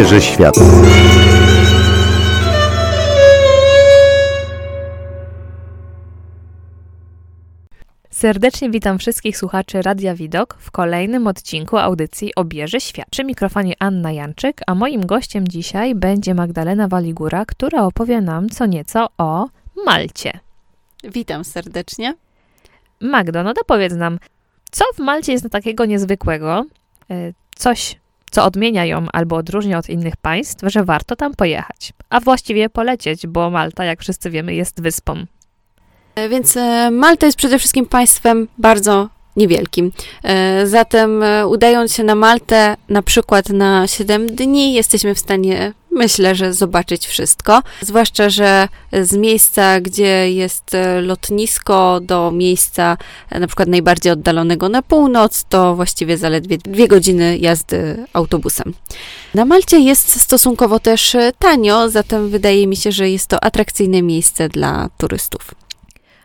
obierze świat. Serdecznie witam wszystkich słuchaczy Radia Widok w kolejnym odcinku audycji Obierze Świat. Przy mikrofonie Anna Janczyk, a moim gościem dzisiaj będzie Magdalena Waligura, która opowie nam co nieco o Malcie. Witam serdecznie. Magdo, no to powiedz nam, co w Malcie jest takiego niezwykłego, e, coś, co odmienia ją albo odróżnia od innych państw, że warto tam pojechać, a właściwie polecieć, bo Malta, jak wszyscy wiemy, jest wyspą. E, więc e, Malta jest przede wszystkim państwem bardzo niewielkim. E, zatem udając się na Maltę na przykład na 7 dni, jesteśmy w stanie, myślę, że zobaczyć wszystko. Zwłaszcza, że z miejsca, gdzie jest lotnisko, do miejsca na przykład najbardziej oddalonego na północ, to właściwie zaledwie dwie godziny jazdy autobusem. Na Malcie jest stosunkowo też tanio, zatem wydaje mi się, że jest to atrakcyjne miejsce dla turystów.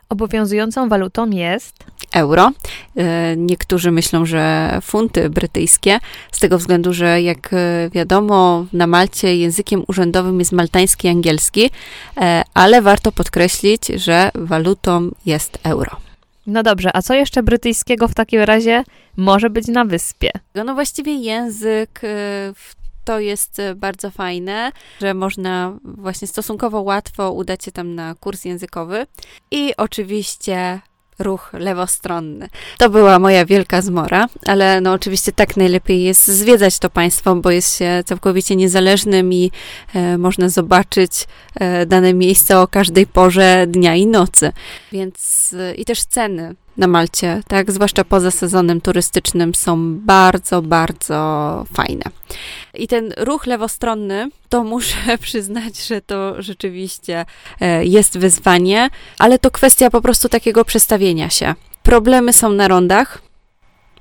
Obowiązującą walutą jest euro. E, niektórzy myślą, że funty brytyjskie, z tego względu, że jak e, wiadomo, na Malcie językiem urzędowym jest maltański i angielski, e, ale warto podkreślić, że walutą jest euro. No dobrze, a co jeszcze brytyjskiego w takim razie może być na wyspie? No właściwie język to jest bardzo fajne, że można właśnie stosunkowo łatwo udać się tam na kurs językowy. I oczywiście ruch lewostronny. To była moja wielka zmora, ale no oczywiście tak najlepiej jest zwiedzać to państwo, bo jest się całkowicie niezależnym i e, można zobaczyć e, dane miejsce o każdej porze dnia i nocy. Więc e, i też ceny na Malcie, tak, zwłaszcza poza sezonem turystycznym, są bardzo, bardzo fajne. I ten ruch lewostronny, to muszę przyznać, że to rzeczywiście e, jest wyzwanie, ale to kwestia po prostu takiego przestawienia się. Problemy są na rondach,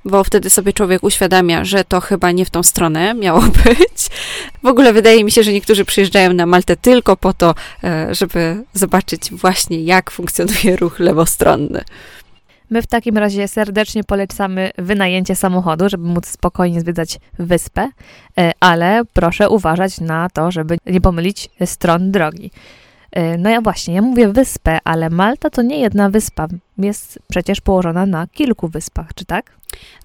bo wtedy sobie człowiek uświadamia, że to chyba nie w tą stronę miało być. W ogóle wydaje mi się, że niektórzy przyjeżdżają na Maltę tylko po to, e, żeby zobaczyć właśnie, jak funkcjonuje ruch lewostronny. My w takim razie serdecznie polecamy wynajęcie samochodu, żeby móc spokojnie zwiedzać wyspę, e, ale proszę uważać na to, żeby nie pomylić stron drogi. E, no ja właśnie, ja mówię wyspę, ale Malta to nie jedna wyspa. Jest przecież położona na kilku wyspach, czy tak?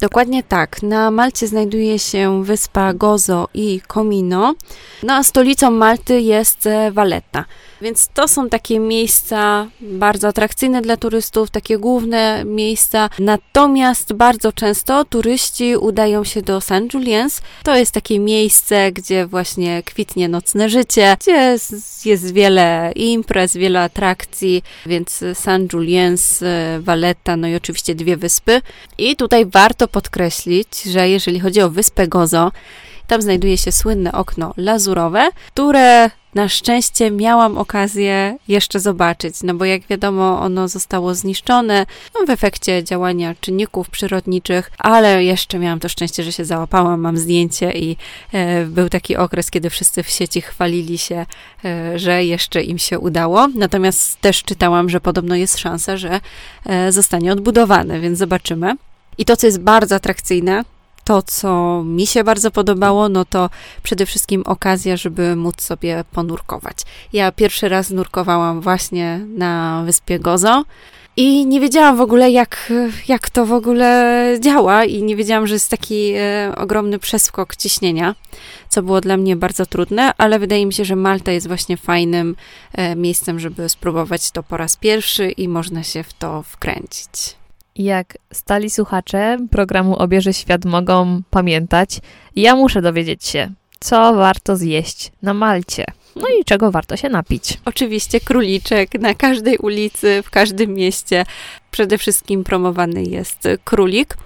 Dokładnie tak. Na Malcie znajduje się wyspa Gozo i Comino, no a stolicą Malty jest e, Valletta. Więc to są takie miejsca bardzo atrakcyjne dla turystów, takie główne miejsca. Natomiast bardzo często turyści udają się do St. Julian's. To jest takie miejsce, gdzie właśnie kwitnie nocne życie, gdzie jest wiele imprez, wiele atrakcji, więc St. Julian's, e, Valletta, no i oczywiście dwie wyspy. I tutaj warto podkreślić, że jeżeli chodzi o wyspę Gozo, tam znajduje się słynne okno lazurowe, które na szczęście miałam okazję jeszcze zobaczyć, no bo jak wiadomo, ono zostało zniszczone no, w efekcie działania czynników przyrodniczych, ale jeszcze miałam to szczęście, że się załapałam, mam zdjęcie i e, był taki okres, kiedy wszyscy w sieci chwalili się, e, że jeszcze im się udało. Natomiast też czytałam, że podobno jest szansa, że e, zostanie odbudowane, więc zobaczymy. I to, co jest bardzo atrakcyjne, to, co mi się bardzo podobało, no to przede wszystkim okazja, żeby móc sobie ponurkować. Ja pierwszy raz nurkowałam właśnie na wyspie Gozo. I nie wiedziałam w ogóle, jak, jak to w ogóle działa, i nie wiedziałam, że jest taki e, ogromny przeskok ciśnienia, co było dla mnie bardzo trudne, ale wydaje mi się, że Malta jest właśnie fajnym e, miejscem, żeby spróbować to po raz pierwszy i można się w to wkręcić. Jak stali słuchacze programu Obierze Świat mogą pamiętać, ja muszę dowiedzieć się, co warto zjeść na Malcie. No i czego warto się napić. Oczywiście króliczek na każdej ulicy, w każdym mieście. Przede wszystkim promowany jest królik,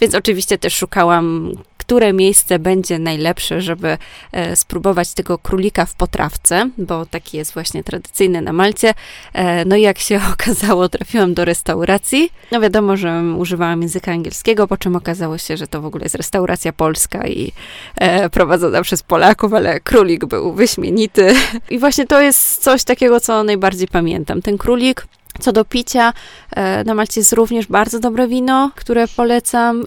więc oczywiście też szukałam które miejsce będzie najlepsze, żeby e, spróbować tego królika w potrawce, bo taki jest właśnie tradycyjny na Malcie. E, no i jak się okazało, trafiłam do restauracji. No wiadomo, że używałam języka angielskiego, po czym okazało się, że to w ogóle jest restauracja polska i e, prowadzona przez Polaków, ale królik był wyśmienity. I właśnie to jest coś takiego, co najbardziej pamiętam. Ten królik co do picia, na Malcie jest również bardzo dobre wino, które polecam.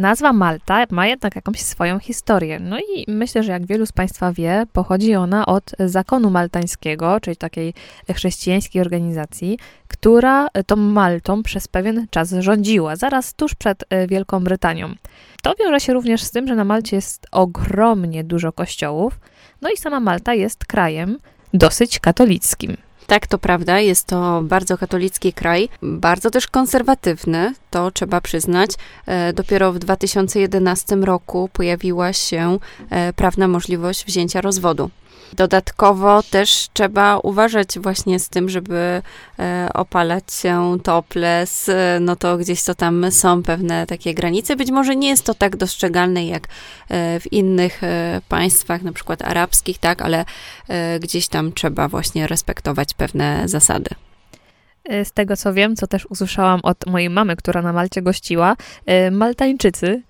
Nazwa Malta ma jednak jakąś swoją historię. No i myślę, że jak wielu z Państwa wie, pochodzi ona od zakonu maltańskiego, czyli takiej chrześcijańskiej organizacji, która tą Maltą przez pewien czas rządziła, zaraz tuż przed e, Wielką Brytanią. To wiąże się również z tym, że na Malcie jest ogromnie dużo kościołów, no i sama Malta jest krajem dosyć katolickim. Tak, to prawda, jest to bardzo katolicki kraj, bardzo też konserwatywny, to trzeba przyznać. E, dopiero w 2011 roku pojawiła się e, prawna możliwość wzięcia rozwodu. Dodatkowo też trzeba uważać właśnie z tym, żeby e, opalać się topless, e, no to gdzieś to tam są pewne takie granice. Być może nie jest to tak dostrzegalne jak e, w innych państwach, na przykład arabskich, tak, ale gdzieś tam trzeba właśnie respektować pewne zasady. Z tego co wiem, co też usłyszałam od mojej mamy, która na Malcie gościła, Maltańczycy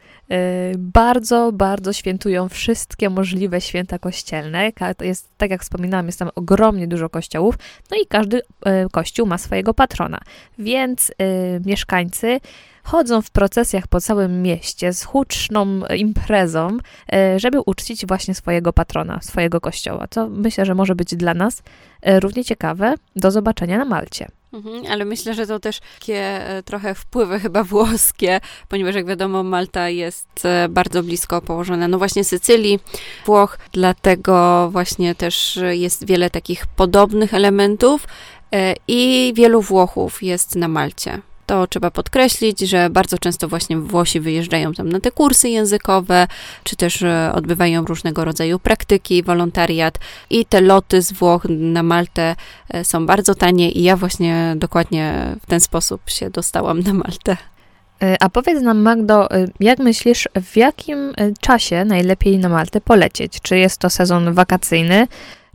bardzo, bardzo świętują wszystkie możliwe święta kościelne. Jest, tak jak wspominałam, jest tam ogromnie dużo kościołów, no i każdy y, kościół ma swojego patrona. Więc y, mieszkańcy chodzą w procesjach po całym mieście z huczną imprezą, żeby uczcić właśnie swojego patrona, swojego kościoła. Co myślę, że może być dla nas równie ciekawe do zobaczenia na Malcie. Mhm, ale myślę, że to też takie e, trochę wpływy chyba włoskie, ponieważ jak wiadomo Malta jest e, bardzo blisko położona, no właśnie Sycylii, Włoch, dlatego właśnie też jest wiele takich podobnych elementów e, i wielu Włochów jest na Malcie to trzeba podkreślić, że bardzo często właśnie Włosi wyjeżdżają tam na te kursy językowe, czy też e, odbywają różnego rodzaju praktyki, wolontariat i te loty z Włoch na Maltę e, są bardzo tanie i ja właśnie dokładnie w ten sposób się dostałam na Maltę. E, a powiedz nam, Magdo, jak myślisz, w jakim czasie najlepiej na Maltę polecieć? Czy jest to sezon wakacyjny,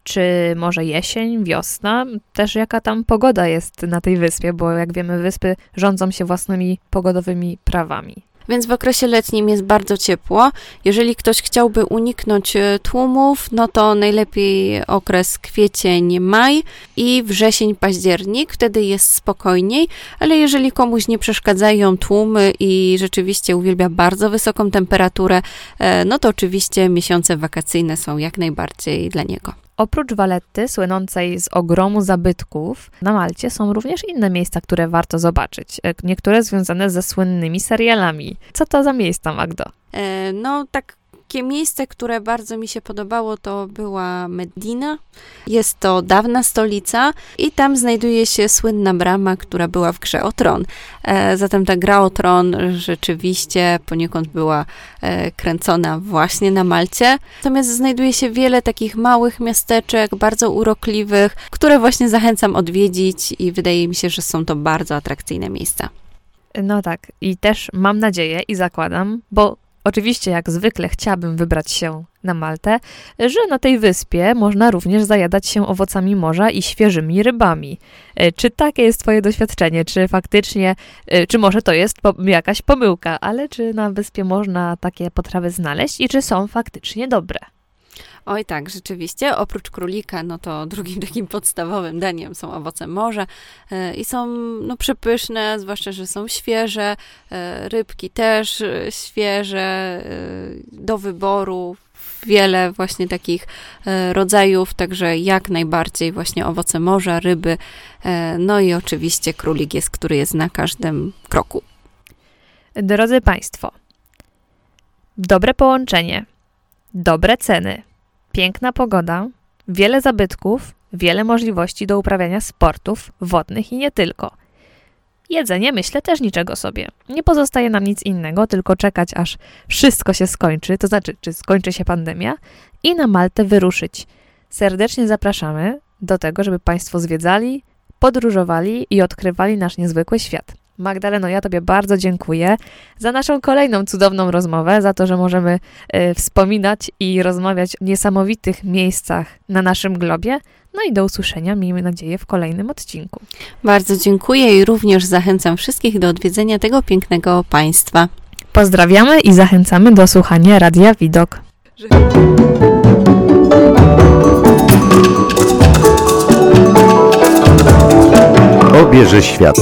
czy może jesień, wiosna, też jaka tam pogoda jest na tej wyspie, bo jak wiemy, wyspy rządzą się własnymi pogodowymi prawami. Więc w okresie letnim jest bardzo ciepło. Jeżeli ktoś chciałby uniknąć e, tłumów, no to najlepiej okres kwiecień, maj i wrzesień, październik. Wtedy jest spokojniej, ale jeżeli komuś nie przeszkadzają tłumy i rzeczywiście uwielbia bardzo wysoką temperaturę, e, no to oczywiście miesiące wakacyjne są jak najbardziej dla niego. Oprócz Waletty, słynącej z ogromu zabytków, na Malcie są również inne miejsca, które warto zobaczyć. E, niektóre związane ze słynnymi serialami. Co to za miejsca, Magdo? E, no, tak takie miejsce, które bardzo mi się podobało, to była Medina. Jest to dawna stolica i tam znajduje się słynna brama, która była w grze o tron. E, zatem ta gra o tron rzeczywiście poniekąd była e, kręcona właśnie na Malcie. Natomiast znajduje się wiele takich małych miasteczek, bardzo urokliwych, które właśnie zachęcam odwiedzić i wydaje mi się, że są to bardzo atrakcyjne miejsca. No tak, i też mam nadzieję i zakładam, bo Oczywiście, jak zwykle, chciałabym wybrać się na Maltę, że na tej wyspie można również zajadać się owocami morza i świeżymi rybami. E, czy takie jest Twoje doświadczenie? Czy faktycznie, e, czy może to jest jakaś pomyłka, ale czy na wyspie można takie potrawy znaleźć i czy są faktycznie dobre? Oj tak, rzeczywiście. Oprócz królika, no to drugim takim podstawowym daniem są owoce morza e, i są no, przepyszne, zwłaszcza, że są świeże. E, rybki też e, świeże, do wyboru. Wiele właśnie takich rodzajów, także jak najbardziej właśnie owoce morza, ryby, no i oczywiście królik jest, który jest na każdym kroku. Drodzy Państwo, dobre połączenie, dobre ceny – piękna pogoda, wiele zabytków, wiele możliwości do uprawiania sportów wodnych i nie tylko. Jedzenie, myślę, też niczego sobie. Nie pozostaje nam nic innego, tylko czekać, aż wszystko się skończy, to znaczy, czy skończy się pandemia, i na Maltę wyruszyć. Serdecznie zapraszamy do tego, żeby Państwo zwiedzali, podróżowali i odkrywali nasz niezwykły świat. Magdaleno, ja Tobie bardzo dziękuję za naszą kolejną cudowną rozmowę, za to, że możemy y, wspominać i rozmawiać o niesamowitych miejscach na naszym globie. No i do usłyszenia, miejmy nadzieję, w kolejnym odcinku. Bardzo dziękuję i również zachęcam wszystkich do odwiedzenia tego pięknego państwa. Pozdrawiamy i zachęcamy do słuchania Radia Widok. Obierze świat.